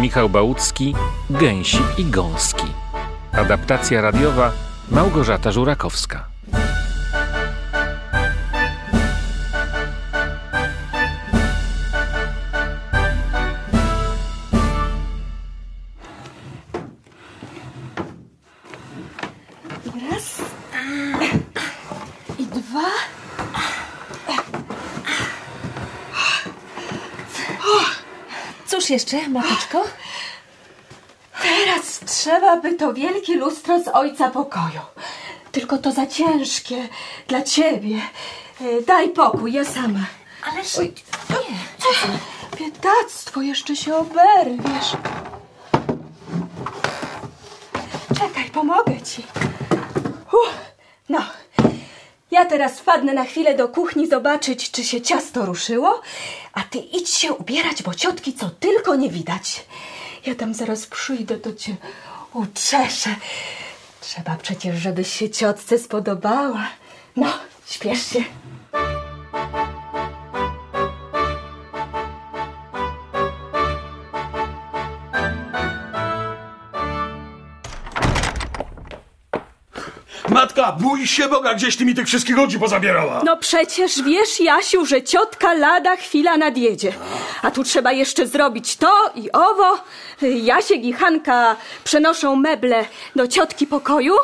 Michał Bałucki, Gęsi i Gąski. Adaptacja radiowa Małgorzata Żurakowska. Cóż jeszcze, mateczko? Teraz trzeba by to wielkie lustro z ojca pokoju. Tylko to za ciężkie dla ciebie. E, Daj pokój, ja sama. Ależ Oj. nie. Biedactwo, jeszcze się oberwiesz. Czekaj, pomogę ci. Uff, no, ja teraz wpadnę na chwilę do kuchni zobaczyć, czy się ciasto ruszyło, a ty idź się ubierać, bo ciotki co tylko nie widać. Ja tam zaraz przyjdę, to cię uczeszę. Trzeba przecież, żebyś się ciotce spodobała. No, śpiesz się. Bój się Boga, gdzieś ty mi tych wszystkich ludzi pozabierała. No przecież wiesz, Jasiu, że ciotka lada chwila nadjedzie. A tu trzeba jeszcze zrobić to i owo. Jasiek i Hanka przenoszą meble do ciotki pokoju.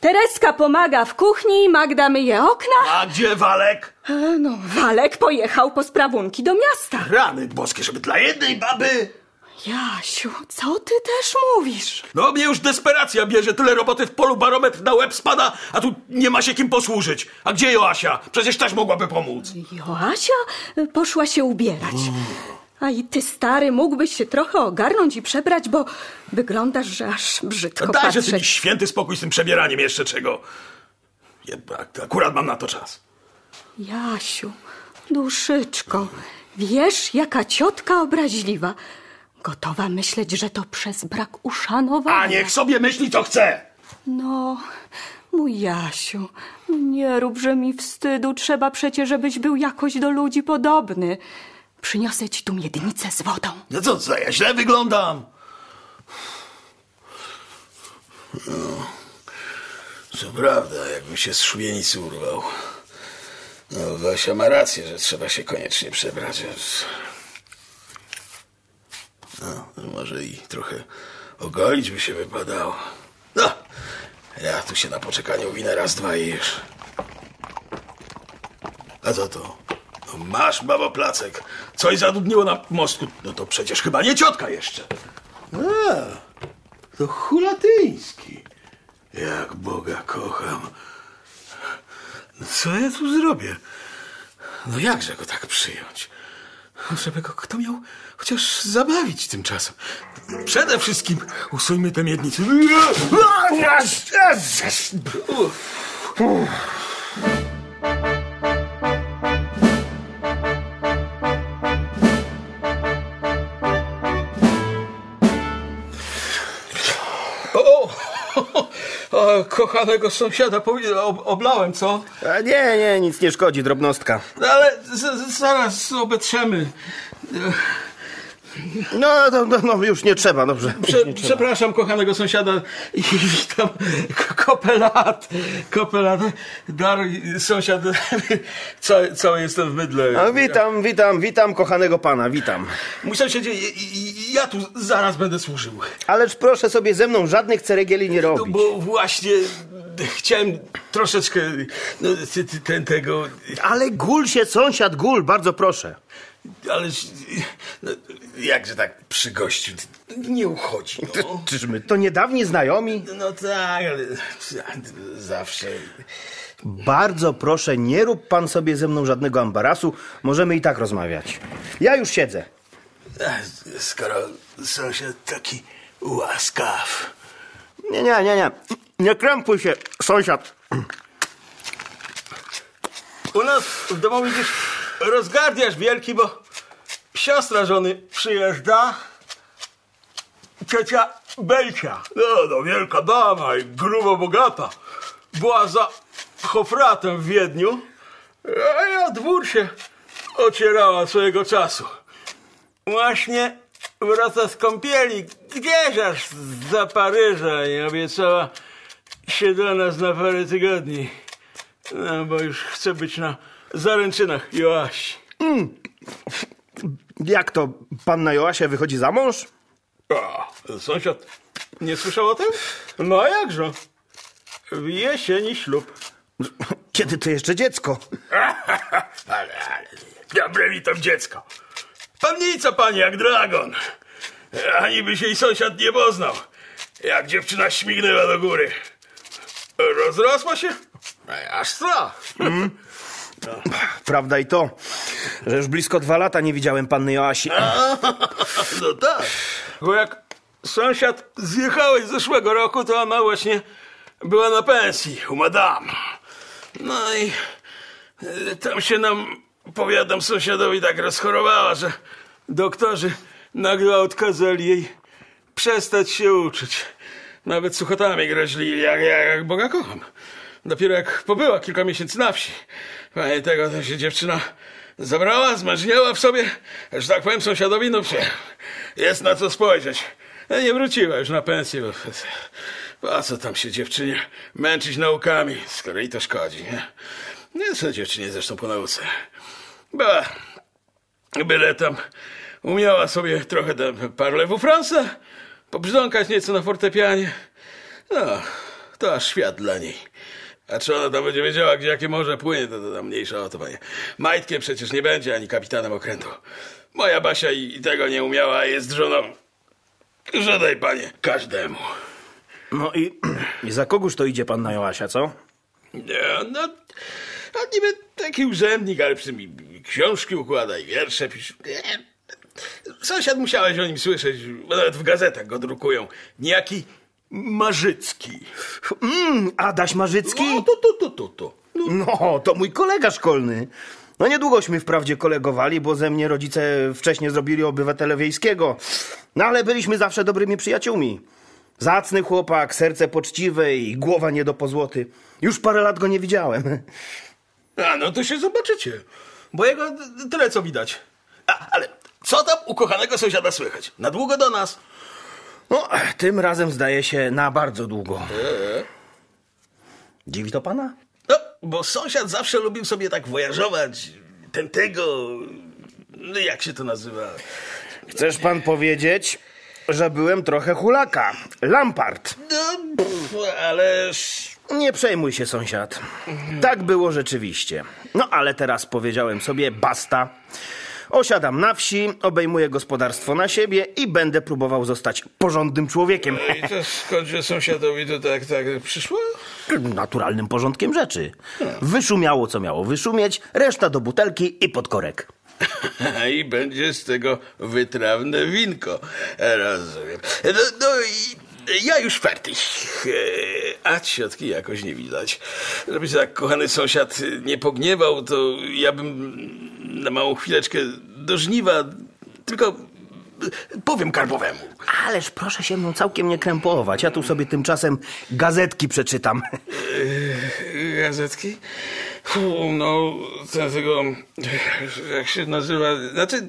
Tereska pomaga w kuchni, Magda myje okna. A gdzie Walek? E, No, Walek pojechał po sprawunki do miasta. Rany boskie, żeby dla jednej baby... Jasiu, co ty też mówisz? No mnie już desperacja bierze, tyle roboty w polu, barometr na łeb spada, a tu nie ma się kim posłużyć. A gdzie Joasia? Przecież też mogłaby pomóc. Joasia poszła się ubierać. A i ty, stary, mógłbyś się trochę ogarnąć i przebrać, bo wyglądasz, że aż brzydko Dajże patrzeć. sobie święty spokój z tym przebieraniem jeszcze czego. Jednak akurat mam na to czas. Jasiu, duszyczko, wiesz, jaka ciotka obraźliwa. Gotowa myśleć, że to przez brak uszanowania. A niech sobie myśli, co chce. No, mój Jasiu, nie rób, że mi wstydu. Trzeba przecież, żebyś był jakoś do ludzi podobny. Przyniosę ci tu miednicę z wodą. No co, co, ja źle wyglądam? No, co prawda, jakby się z szubienicy urwał. No, Wasia ma rację, że trzeba się koniecznie przebrać. No, może i trochę ogolić by się wypadało. No, ja tu się na poczekaniu winę raz, dwa i już. A co to? No masz, babo placek. Coś zadudniło na mostku. No to przecież chyba nie ciotka jeszcze. A, to hulatyński. Jak Boga kocham. No co ja tu zrobię? No jakże go tak przyjąć? Żeby go kto miał chociaż zabawić tymczasem. Przede wszystkim usuńmy tę miednicę. O, o, kochanego sąsiada powi- ob- oblałem, co? A nie, nie, nic nie szkodzi, drobnostka. No, Ale z, z, zaraz obetrzemy. No, no, no, no już nie trzeba, dobrze. Prze, przepraszam kochanego sąsiada i witam kopelat. Kopelat. Dar, sąsiad, cały, cały jestem w mydle. No, witam, witam, witam kochanego pana, witam. Mój sąsiedzie, ja tu zaraz będę służył. Ależ proszę sobie ze mną żadnych ceregieli nie No robić. bo właśnie chciałem troszeczkę no, ten, tego, Ale gul się sąsiad, gul, bardzo proszę. Ale no, jakże tak przy gościu, nie uchodzi. No. Czyżmy to niedawni znajomi? No tak, ale zawsze. Bardzo proszę, nie rób pan sobie ze mną żadnego ambarasu, możemy i tak rozmawiać. Ja już siedzę. Skoro sąsiad taki łaskaw. Nie, nie, nie, nie. Nie krępuj się, sąsiad. U nas w domu widzisz rozgardiasz wielki, bo siostra żony przyjeżdża. Ciocia Belcia. No, no, wielka dama i grubo bogata. Była za Hofratem w Wiedniu, a ja dwór się ocierała swojego czasu. Właśnie wraca z kąpieli, gdzieś aż za Paryża i obiecała się do nas na parę tygodni. No, bo już chce być na zaręczynach Joasi. Jak to, panna Joasia wychodzi za mąż? O, sąsiad nie słyszał o tym? No a jakże? W jesieni ślub. Kiedy to jeszcze dziecko? ale, ale, dobre mi to dziecko. Pannica pani jak dragon. Ani by się i sąsiad nie poznał. Jak dziewczyna śmignęła do góry. Rozrosła się? Aż strach. Prawda i to, że już blisko dwa lata nie widziałem panny Joasi. No tak. Bo jak sąsiad zjechałeś zeszłego roku, to ona właśnie była na pensji u madame. No i e, tam się nam, powiadam sąsiadowi, tak rozchorowała, że Doktorzy nagle odkazali jej przestać się uczyć. nawet suchotami groźli, jak, jak, jak Boga kocham. Dopiero jak pobyła kilka miesięcy na wsi. Panie tego, to się dziewczyna zabrała, zmarzniała w sobie, że tak powiem sąsiadowi, no jest na co spojrzeć. No, nie wróciła już na pensję, bo po co tam się dziewczynie męczyć naukami, skoro jej to szkodzi, nie? Nie co dziewczynie zresztą po nauce. Była, byle tam umiała sobie trochę tam parlewu Fransa, pobrzdąkać nieco na fortepianie. No, to aż świat dla niej. A czy ona tam będzie wiedziała, gdzie jakie morze płynie, to, to tam mniejsza o to, panie. Majtkiem przecież nie będzie, ani kapitanem okrętu. Moja Basia i, i tego nie umiała, a jest żoną. Żadaj, panie, każdemu. No i, i za kogóż to idzie panna Joasia, co? Nie, no, a niby taki urzędnik, ale przy mi książki układa i wiersze pisze. Sąsiad musiałeś o nim słyszeć, bo nawet w gazetach go drukują. Niejaki Marzycki. Mm, Adaś Marzycki? No, to, to, to, to, to. No, to mój kolega szkolny. No niedługośmy wprawdzie kolegowali, bo ze mnie rodzice wcześniej zrobili obywatele wiejskiego. No ale byliśmy zawsze dobrymi przyjaciółmi. Zacny chłopak, serce poczciwe i głowa nie do pozłoty. Już parę lat go nie widziałem. A, no to się zobaczycie. Bo jego tyle co widać. A, ale co tam u kochanego sąsiada słychać? Na długo do nas? No, tym razem zdaje się na bardzo długo. Dziwi to pana? No, bo sąsiad zawsze lubił sobie tak wojażować. Ten tego... No jak się to nazywa? Chcesz pan powiedzieć, że byłem trochę hulaka. Lampart. No, pff, ależ... Nie przejmuj się, sąsiad. Tak było rzeczywiście. No ale teraz powiedziałem sobie basta. Osiadam na wsi, obejmuję gospodarstwo na siebie i będę próbował zostać porządnym człowiekiem. I to skądże sąsiadowi to tak, tak przyszło? Naturalnym porządkiem rzeczy. Wyszumiało, co miało wyszumieć, reszta do butelki i pod korek. I będzie z tego wytrawne winko. Rozumiem. No, no i ja już fertig. E, A ciotki jakoś nie widać. Żeby się tak kochany sąsiad nie pogniewał, to ja bym na małą chwileczkę do żniwa, tylko powiem karbowemu. Ależ proszę się mną całkiem nie krępować. Ja tu sobie tymczasem gazetki przeczytam. Gazetki? Fu, no, tego, jak się nazywa, znaczy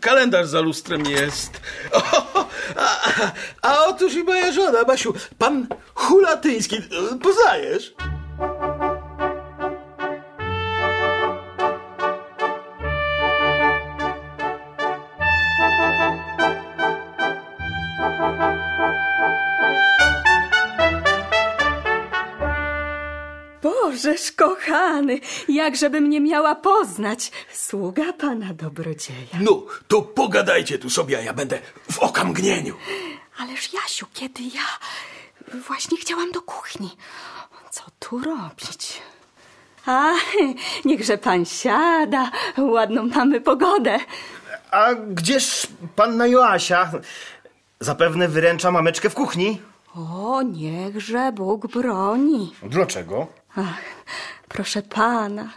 kalendarz za lustrem jest. O, a, a, otóż i moja żona, Basiu, pan Hulatyński, poznajesz? Bożeż kochany, jakżebym nie miała poznać. Sługa pana dobrodzieja. No, to pogadajcie tu sobie, a ja będę w okamgnieniu. Ależ Jasiu, kiedy ja właśnie chciałam do kuchni. Co tu robić? A, niechże pan siada. Ładną mamy pogodę. A gdzież panna Joasia? Zapewne wyręcza mameczkę w kuchni. O, niechże Bóg broni. Dlaczego? Ach, proszę pana,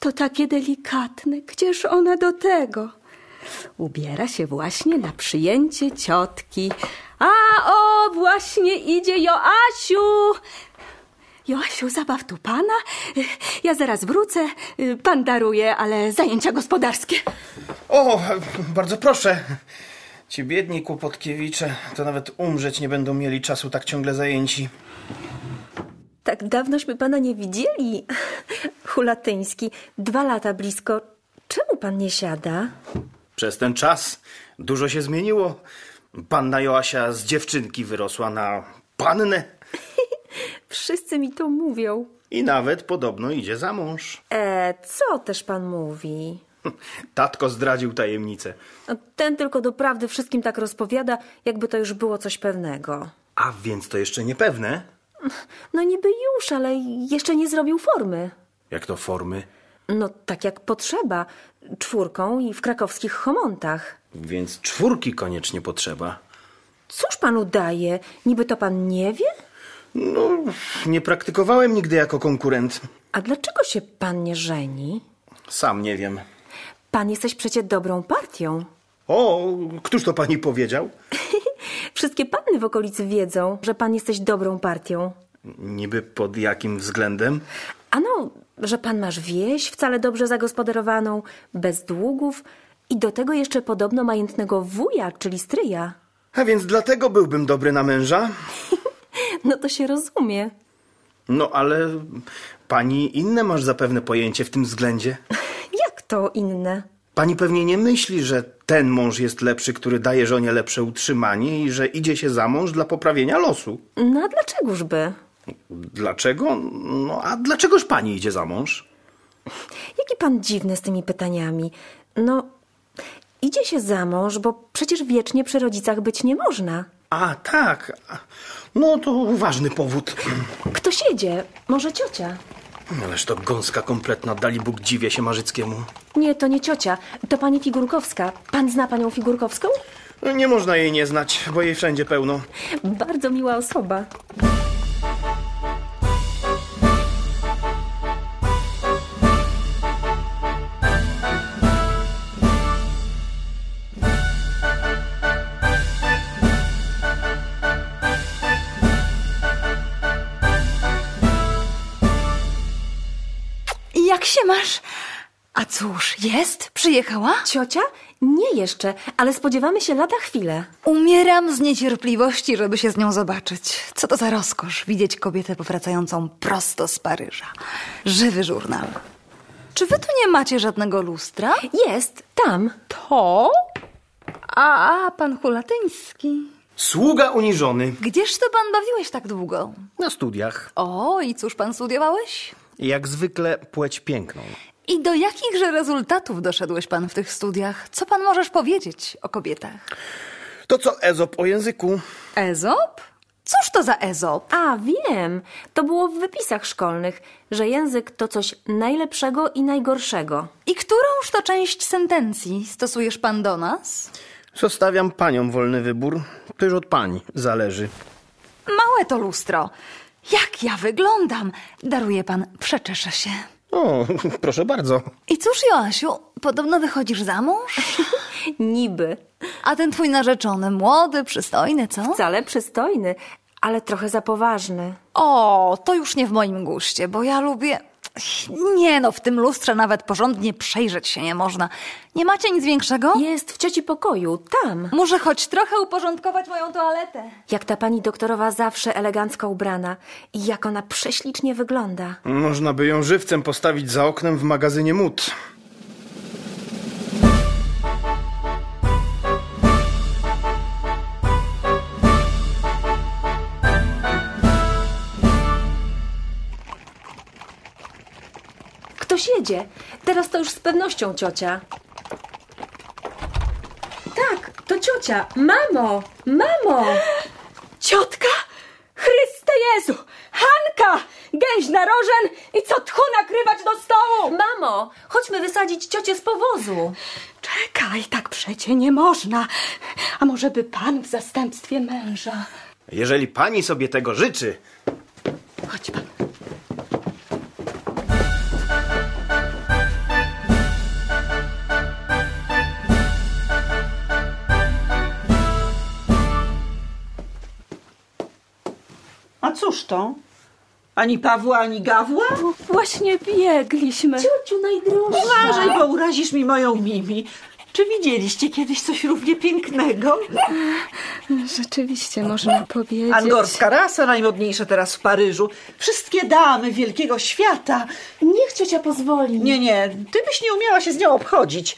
to takie delikatne. Gdzież ona do tego? Ubiera się właśnie na przyjęcie ciotki. A, o, właśnie idzie Joasiu. Joasiu, zabaw tu pana. Ja zaraz wrócę. Pan daruje, ale zajęcia gospodarskie. O, bardzo proszę. Ci biedni kłopotkiewicze to nawet umrzeć nie będą mieli czasu tak ciągle zajęci. Tak dawnośmy pana nie widzieli. Hulatyński, dwa lata blisko. Czemu pan nie siada? Przez ten czas dużo się zmieniło. Panna Joasia z dziewczynki wyrosła na pannę Wszyscy mi to mówią. i nawet podobno idzie za mąż. E, co też pan mówi? Tatko zdradził tajemnicę. No, Ten tylko doprawdy wszystkim tak rozpowiada, jakby to już było coś pewnego. A więc to jeszcze niepewne? No niby już, ale jeszcze nie zrobił formy. Jak to formy? No tak jak potrzeba. Czwórką i w krakowskich homontach. Więc czwórki koniecznie potrzeba. Cóż panu daje? Niby to pan nie wie? No, nie praktykowałem nigdy jako konkurent. A dlaczego się pan nie żeni? Sam nie wiem. Pan jesteś przecie dobrą partią. O, któż to pani powiedział? Wszystkie panny w okolicy wiedzą, że pan jesteś dobrą partią. Niby pod jakim względem? Ano, że pan masz wieś wcale dobrze zagospodarowaną, bez długów i do tego jeszcze podobno majętnego wuja, czyli stryja. A więc dlatego byłbym dobry na męża? No to się rozumie. No ale pani inne masz zapewne pojęcie w tym względzie. Jak to inne? Pani pewnie nie myśli, że ten mąż jest lepszy, który daje żonie lepsze utrzymanie i że idzie się za mąż dla poprawienia losu. No a dlaczegoż by? Dlaczego? No a dlaczegoż pani idzie za mąż? Jaki pan dziwny z tymi pytaniami. No, idzie się za mąż, bo przecież wiecznie przy rodzicach być nie można. A, tak. No to ważny powód. Kto siedzie? Może ciocia? Ależ to gąska kompletna, dali Bóg dziwię się Marzyckiemu. Nie, to nie ciocia, to pani Figurkowska. Pan zna panią Figurkowską? Nie można jej nie znać, bo jej wszędzie pełno. Bardzo miła osoba. Się masz? A cóż, jest? Przyjechała? Ciocia? Nie jeszcze, ale spodziewamy się lada chwilę. Umieram z niecierpliwości, żeby się z nią zobaczyć. Co to za rozkosz widzieć kobietę powracającą prosto z Paryża. Żywy żurnal. Czy wy tu nie macie żadnego lustra? Jest, tam. To? A, a pan Hulatyński. Sługa uniżony. Gdzież to pan bawiłeś tak długo? Na studiach. O, i cóż pan studiowałeś? Jak zwykle płeć piękną. I do jakichże rezultatów doszedłeś pan w tych studiach? Co pan możesz powiedzieć o kobietach? To co Ezop o języku? Ezop? Cóż to za Ezop? A, wiem. To było w wypisach szkolnych, że język to coś najlepszego i najgorszego. I którąż to część sentencji stosujesz pan do nas? Zostawiam paniom wolny wybór. To już od pań zależy. Małe to lustro. Jak ja wyglądam? Daruje pan, przeczeszę się. O, proszę bardzo. I cóż, Joasiu, podobno wychodzisz za mąż? Niby. A ten twój narzeczony, młody, przystojny, co? Wcale przystojny, ale trochę za poważny. O, to już nie w moim guście, bo ja lubię... Nie no, w tym lustrze nawet porządnie przejrzeć się nie można. Nie macie nic większego? Jest w cioci pokoju, tam. Muszę choć trochę uporządkować moją toaletę. Jak ta pani doktorowa zawsze elegancko ubrana i jak ona prześlicznie wygląda. Można by ją żywcem postawić za oknem w magazynie mód. Teraz to już z pewnością ciocia. Tak, to ciocia. Mamo! Mamo! Ciotka? Chryste Jezu! Hanka! Gęś na rożen i co tchu nakrywać do stołu! Mamo! Chodźmy wysadzić ciocię z powozu. Czekaj, tak przecie nie można. A może by pan w zastępstwie męża? Jeżeli pani sobie tego życzy, Chodź pan. To? Ani Pawła, ani Gawła? Właśnie biegliśmy. Ciociu najdroższa. Uważaj, bo urazisz mi moją Mimi. Czy widzieliście kiedyś coś równie pięknego? Rzeczywiście można powiedzieć. Angorska rasa, najmodniejsza teraz w Paryżu. Wszystkie damy wielkiego świata. Niech ciocia pozwoli. Nie, nie, ty byś nie umiała się z nią obchodzić.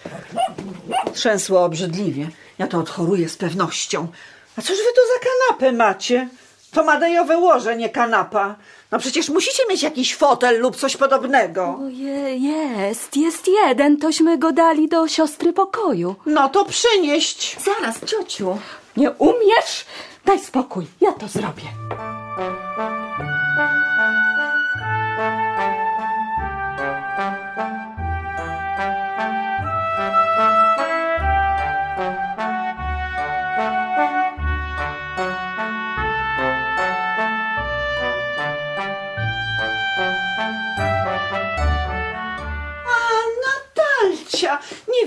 Trzęsło obrzydliwie. Ja to odchoruję z pewnością. A cóż wy tu za kanapę macie? To madejowe łoże, nie kanapa. No przecież musicie mieć jakiś fotel lub coś podobnego. Je, jest, jest jeden. Tośmy go dali do siostry pokoju. No to przynieść. Zaraz, ciociu. Nie umiesz? Daj spokój, ja to zrobię.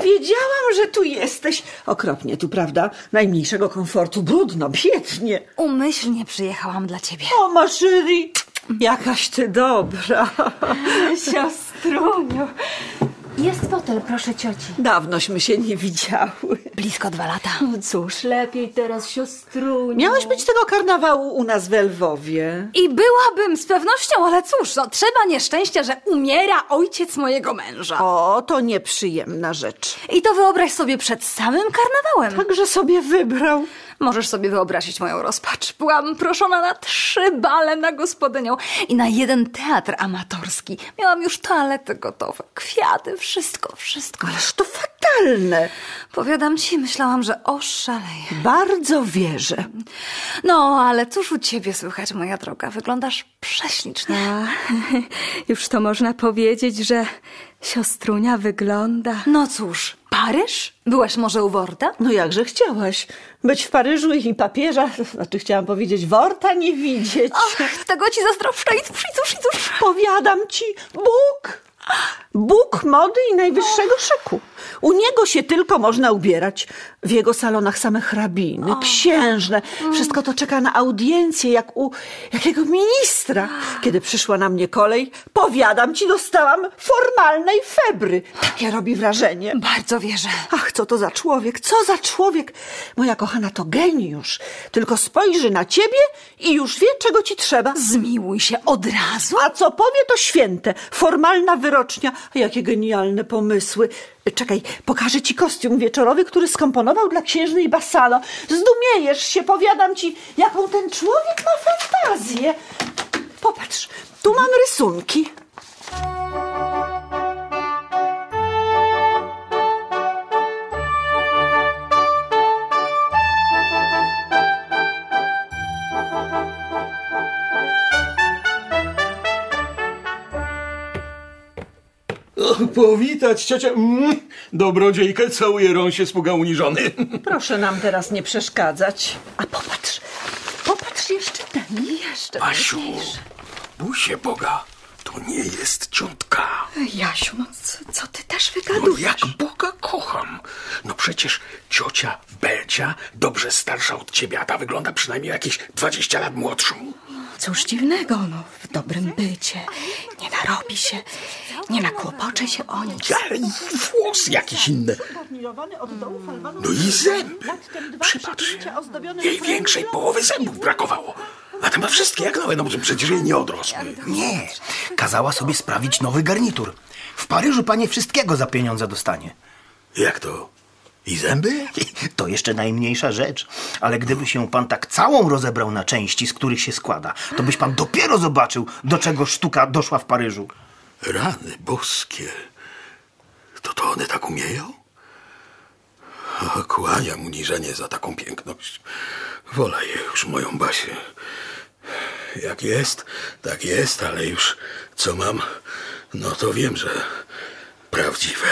Wiedziałam, że tu jesteś. Okropnie tu, prawda? Najmniejszego komfortu, brudno, biednie. Umyślnie przyjechałam dla ciebie. O, Maszyri, jakaś ty dobra. Siostruniu. Jest fotel, proszę cioci. Dawnośmy się nie widziały. Blisko dwa lata. No cóż, lepiej teraz siostruniu. Miałeś być tego karnawału u nas w Lwowie. I byłabym z pewnością, ale cóż, no, trzeba nieszczęścia, że umiera ojciec mojego męża. O, to nieprzyjemna rzecz. I to wyobraź sobie przed samym karnawałem. Także sobie wybrał. Możesz sobie wyobrazić moją rozpacz. Byłam proszona na trzy bale na gospodynią i na jeden teatr amatorski. Miałam już toalety gotowe, kwiaty, wszystko, wszystko. Ależ to fatalne. Powiadam ci, myślałam, że oszaleję. Bardzo wierzę. No, ale cóż u ciebie słychać, moja droga? Wyglądasz prześlicznie. A, już to można powiedzieć, że siostrunia wygląda. No cóż, Paryż? Byłaś może u Worta? No jakże chciałaś. Być w Paryżu i papieża, znaczy chciałam powiedzieć, Worta nie widzieć. Ach, tego ci zazdroszczę i cóż, i cóż, i cóż. Powiadam ci, Bóg! Bóg mody i najwyższego szyku. U niego się tylko można ubierać. W jego salonach same hrabiny, księżne. Wszystko to czeka na audiencję, jak u jakiego ministra. Kiedy przyszła na mnie kolej, powiadam ci, dostałam formalnej febry. Takie robi wrażenie. Bardzo wierzę. Ach, co to za człowiek, co za człowiek! Moja kochana to geniusz. Tylko spojrzy na ciebie i już wie, czego ci trzeba. Zmiłuj się od razu. A co powie, to święte. Formalna wyrocznia. Jakie genialne pomysły. Czekaj, pokażę ci kostium wieczorowy, który skomponował dla księżnej Basalo. Zdumiejesz się, powiadam ci, jaką ten człowiek ma fantazję. Popatrz, tu mam rysunki. Powitać ciocia. Mm, dobrodziejkę całuje rąsie sługa uniżony. Proszę nam teraz nie przeszkadzać. A popatrz, popatrz jeszcze ten. Jeszcze Basiu, bój się Boga. To nie jest ciątka. Jasiu, no co, co ty też No wygadujesz? jak Boga kocham. No przecież ciocia Belcia dobrze starsza od ciebie, a ta wygląda przynajmniej jakieś 20 lat młodszą. Cóż dziwnego, no, w dobrym bycie. Nie narobi się, nie nakłopocze się o nic. Ale i włos jakiś inny. No i zęby. Przypatrz się. Jej większej połowy zębów brakowało. A ta ma wszystkie jak nowe, no bo przecież jej nie odrosły. Nie, kazała sobie sprawić nowy garnitur. W Paryżu panie wszystkiego za pieniądze dostanie. Jak to? I zęby? To jeszcze najmniejsza rzecz. Ale gdyby się pan tak całą rozebrał na części, z których się składa, to byś pan dopiero zobaczył, do czego sztuka doszła w Paryżu. Rany boskie. To to one tak umieją? O, kłaniam uniżenie za taką piękność. Wolę je już moją Basię. Jak jest, tak jest, ale już co mam, no to wiem, że prawdziwe.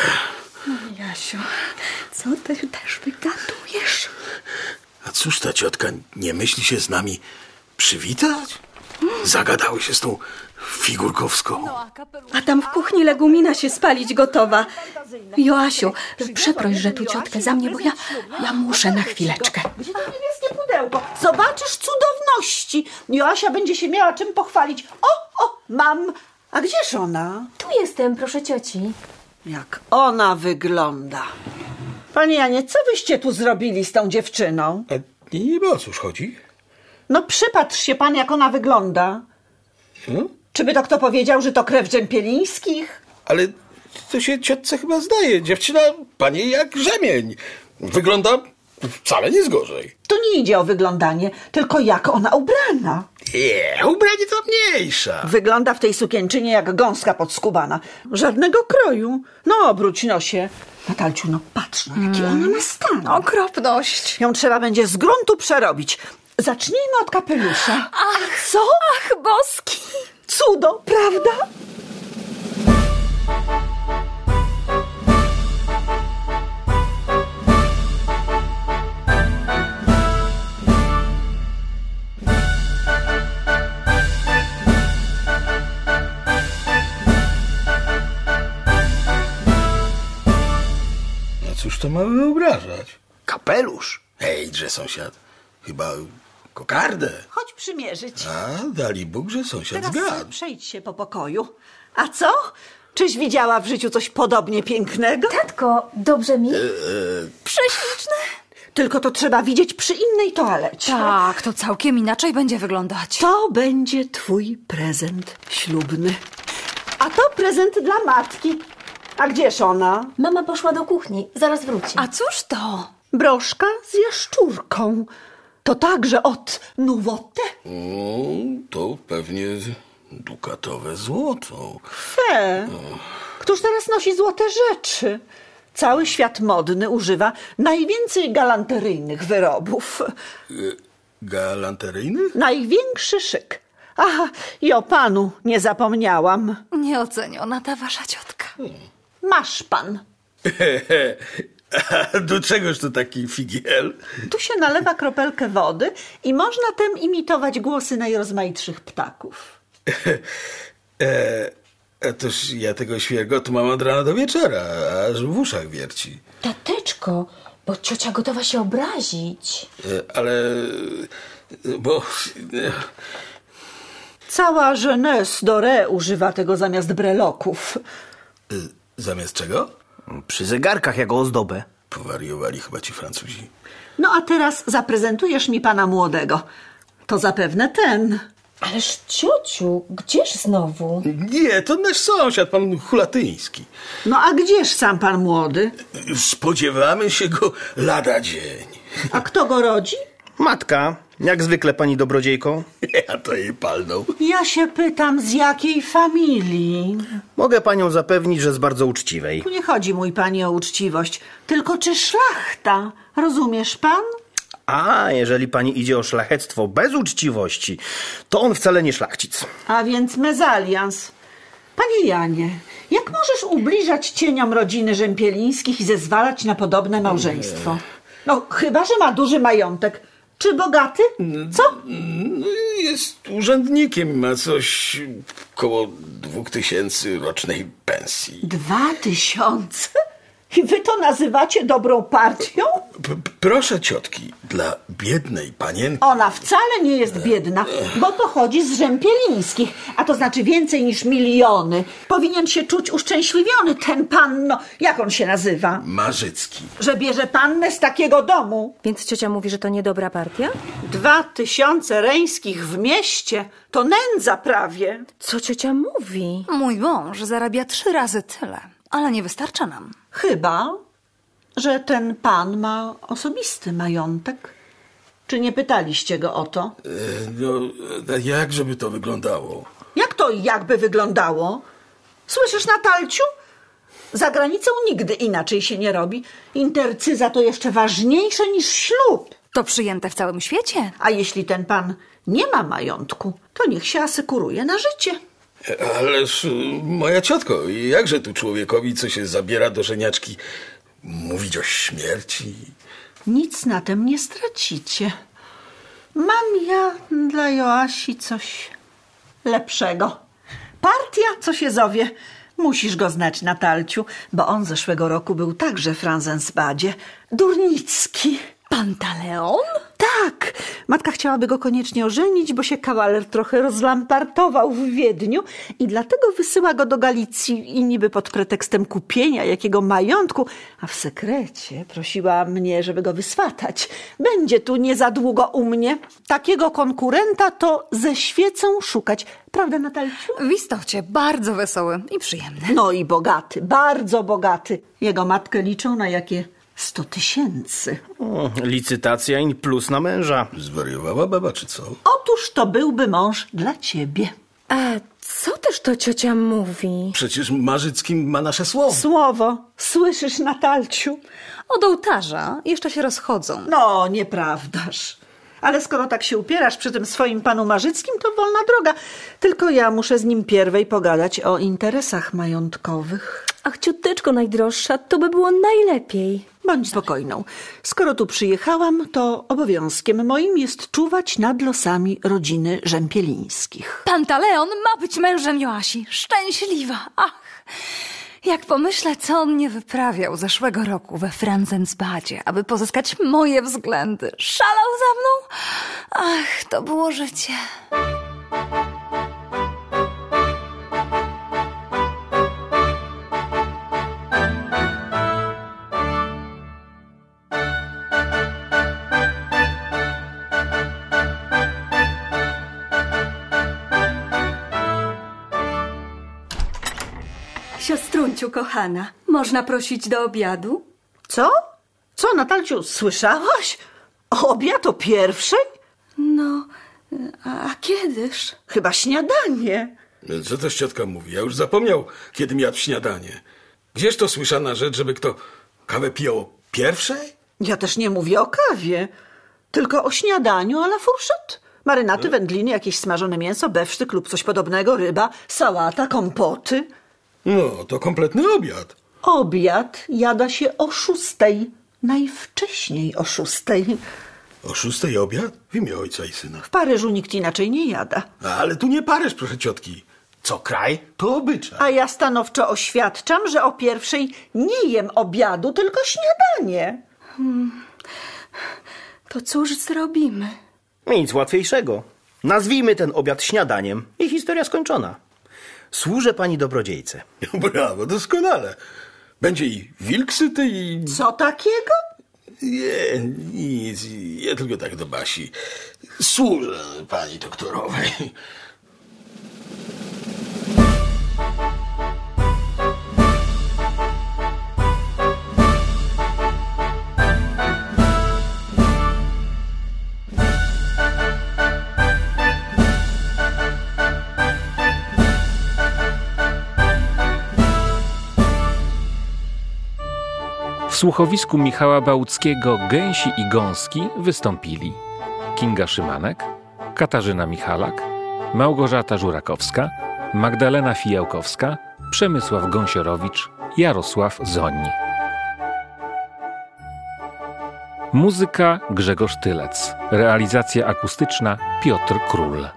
Jasiu, co ty też wygadujesz? A cóż ta ciotka nie myśli się z nami przywitać? Zagadały się z tą figurkowską. A tam w kuchni legumina się spalić gotowa. Joasiu, przeproś, że tu ciotkę za mnie, bo ja, ja muszę na chwileczkę. Gdzie to niebieskie pudełko? Zobaczysz cudowności. Joasia będzie się miała czym pochwalić. O, o, mam. A gdzież ona? Tu jestem, proszę cioci. Jak ona wygląda. Panie Janie, co wyście tu zrobili z tą dziewczyną? A niby o cóż chodzi? No przypatrz się pan, jak ona wygląda. Hmm? Czy by to kto powiedział, że to krew Dżempielińskich? Ale to się ciotce chyba zdaje. Dziewczyna, panie, jak rzemień. Wygląda wcale nie z gorzej. Tu nie idzie o wyglądanie, tylko jak ona ubrana. Nie, ubranie to mniejsza. Wygląda w tej sukienczynie jak gąska podskubana. Żadnego kroju. No obróć nosie. Natalciu, no patrz, no jaki ona ma stan. Okropność. Ją trzeba będzie z gruntu przerobić. Zacznijmy od kapelusza. Ach, Co? Ach, boski. Cudo, prawda? Ma wyobrażać? Kapelusz. Hejże, sąsiad. Chyba kokardę. Chodź przymierzyć. A, dali Bóg, że sąsiad Teraz zgadł. przejdź się po pokoju. A co? Czyś widziała w życiu coś podobnie pięknego? Tatko, dobrze mi? Prześliczne. Tylko to trzeba widzieć przy innej toalecie. Tak, to całkiem inaczej będzie wyglądać. To będzie twój prezent ślubny. A to prezent dla matki. A gdzież ona? Mama poszła do kuchni, zaraz wróci. A cóż to? Broszka z jaszczurką. To także od Nuwote. O, to pewnie dukatowe złoto. Fe. Któż teraz nosi złote rzeczy? Cały świat modny używa najwięcej galanteryjnych wyrobów. Galanteryjny? Największy szyk. Aha, i o panu nie zapomniałam. Nieoceniona ta wasza ciotka. Masz pan. A do czegoż to taki figiel? Tu się nalewa kropelkę wody i można tem imitować głosy najrozmaitszych ptaków. E, a toż ja tego świergotu mam od rana do wieczora, aż w uszach wierci. Tateczko, bo ciocia gotowa się obrazić. E, ale... e, bo... e, Cała jeunesse doré używa tego zamiast breloków. Zamiast czego? Przy zegarkach jako ozdobę. Powariowali chyba ci Francuzi. No a teraz zaprezentujesz mi pana młodego. To zapewne ten. Ależ ciociu, gdzież znowu? Nie, to nasz sąsiad, pan Hulatyński. No a gdzież sam pan młody? Spodziewamy się go lada dzień. A kto go rodzi? Matka, jak zwykle pani dobrodziejką. Ja to jej palnął. Ja się pytam, z jakiej familii? Mogę panią zapewnić, że z bardzo uczciwej. Tu nie chodzi, mój panie, o uczciwość, tylko czy szlachta. Rozumiesz pan? A, jeżeli pani idzie o szlachectwo bez uczciwości, to on wcale nie szlachcic. A więc mezalians. Panie Janie, jak możesz ubliżać cieniom rodziny Rzępielińskich i zezwalać na podobne małżeństwo? No, chyba, że ma duży majątek. Czy bogaty? Co? No, Jest urzędnikiem, ma coś koło dwóch tysięcy rocznej pensji. Dwa tysiące? I wy to nazywacie dobrą partią? P- proszę ciotki, dla biednej panienki. Ona wcale nie jest biedna, bo pochodzi z Rzępielińskich, a to znaczy więcej niż miliony. Powinien się czuć uszczęśliwiony ten pan, no, jak on się nazywa? Marzycki. Że bierze pannę z takiego domu. Więc ciocia mówi, że to niedobra partia? Dwa tysiące reńskich w mieście to nędza prawie. Co ciocia mówi? Mój mąż zarabia trzy razy tyle, ale nie wystarcza nam. Chyba, że ten pan ma osobisty majątek. Czy nie pytaliście go o to? E, No, e, jak żeby to wyglądało? Jak to jakby wyglądało? Słyszysz, Natalciu? Za granicą nigdy inaczej się nie robi. Intercyza to jeszcze ważniejsze niż ślub. To przyjęte w całym świecie. A jeśli ten pan nie ma majątku, to niech się asekuruje na życie. Ależ, moja ciotko, jakże tu człowiekowi, co się zabiera do żeniaczki, mówić o śmierci? Nic na tym nie stracicie. Mam ja dla Joasi coś lepszego. Partia, co się zowie. Musisz go znać, Natalciu, bo on zeszłego roku był także w Franzensbadzie. Durnicki. Pantaleon? tak. Matka chciałaby go koniecznie ożenić, bo się kawaler trochę rozlampartował w Wiedniu i dlatego wysyła go do Galicji i niby pod pretekstem kupienia jakiego majątku, a w sekrecie prosiła mnie, żeby go wyswatać. Będzie tu nie za długo u mnie. Takiego konkurenta to ze świecą szukać. Prawda, Natalciu? W istocie bardzo wesoły i przyjemny. No i bogaty, bardzo bogaty. Jego matkę liczą na jakie sto tysięcy. O, licytacja i plus na męża. Zwariowała baba, czy co? Otóż to byłby mąż dla ciebie. A co też to ciocia mówi? Przecież Marzycki ma nasze słowo. Słowo, słyszysz, Natalciu? Od ołtarza jeszcze się rozchodzą. No, nieprawdaż. Ale skoro tak się upierasz przy tym swoim panu Marzyckim, to wolna droga. Tylko ja muszę z nim pierwej pogadać o interesach majątkowych. Ach, cioteczko najdroższa, to by było najlepiej. Bądź spokojną. Skoro tu przyjechałam, to obowiązkiem moim jest czuwać nad losami rodziny Rzempielińskich. Pantaleon ma być mężem Joasi. Szczęśliwa. Ach, jak pomyślę, co on nie wyprawiał zeszłego roku we Franzensbadzie, aby pozyskać moje względy. Szalał za mną? Ach, to było życie. Siostrunciu kochana, można prosić do obiadu? Co? Co, Natalciu, słyszałaś? Obiad o pierwszej? No, a, a kiedyż? Chyba śniadanie. Co to ciotka mówi? Ja już zapomniał, kiedy jadł śniadanie. Gdzież to słyszana rzecz, żeby kto kawę pijał o pierwszej? Ja też nie mówię o kawie, tylko o śniadaniu a la fourchette. Marynaty, wędliny, jakieś smażone mięso, bewsztyk lub coś podobnego, ryba, sałata, kompoty. No, to kompletny obiad. Obiad jada się o szóstej. Najwcześniej o szóstej. O szóstej obiad? W imię ojca i syna. W Paryżu nikt inaczej nie jada. Ale tu nie Paryż, proszę ciotki. Co kraj, to obyczaj. A ja stanowczo oświadczam, że o pierwszej nie jem obiadu, tylko śniadanie. To cóż zrobimy? Nic łatwiejszego. Nazwijmy ten obiad śniadaniem i historia skończona. Służę pani dobrodziejce. Brawo, doskonale. Będzie i wilk syty i... Co takiego? Nie, nic. Ja tylko tak do Basi. Służę pani doktorowej. Słuchowisku Michała Bałuckiego Gęsi i Gąski wystąpili Kinga Szymanek, Katarzyna Michalak, Małgorzata Żurakowska, Magdalena Fijałkowska, Przemysław Gąsiorowicz, Jarosław Zoń. Muzyka Grzegorz Tylec. Realizacja akustyczna Piotr Król.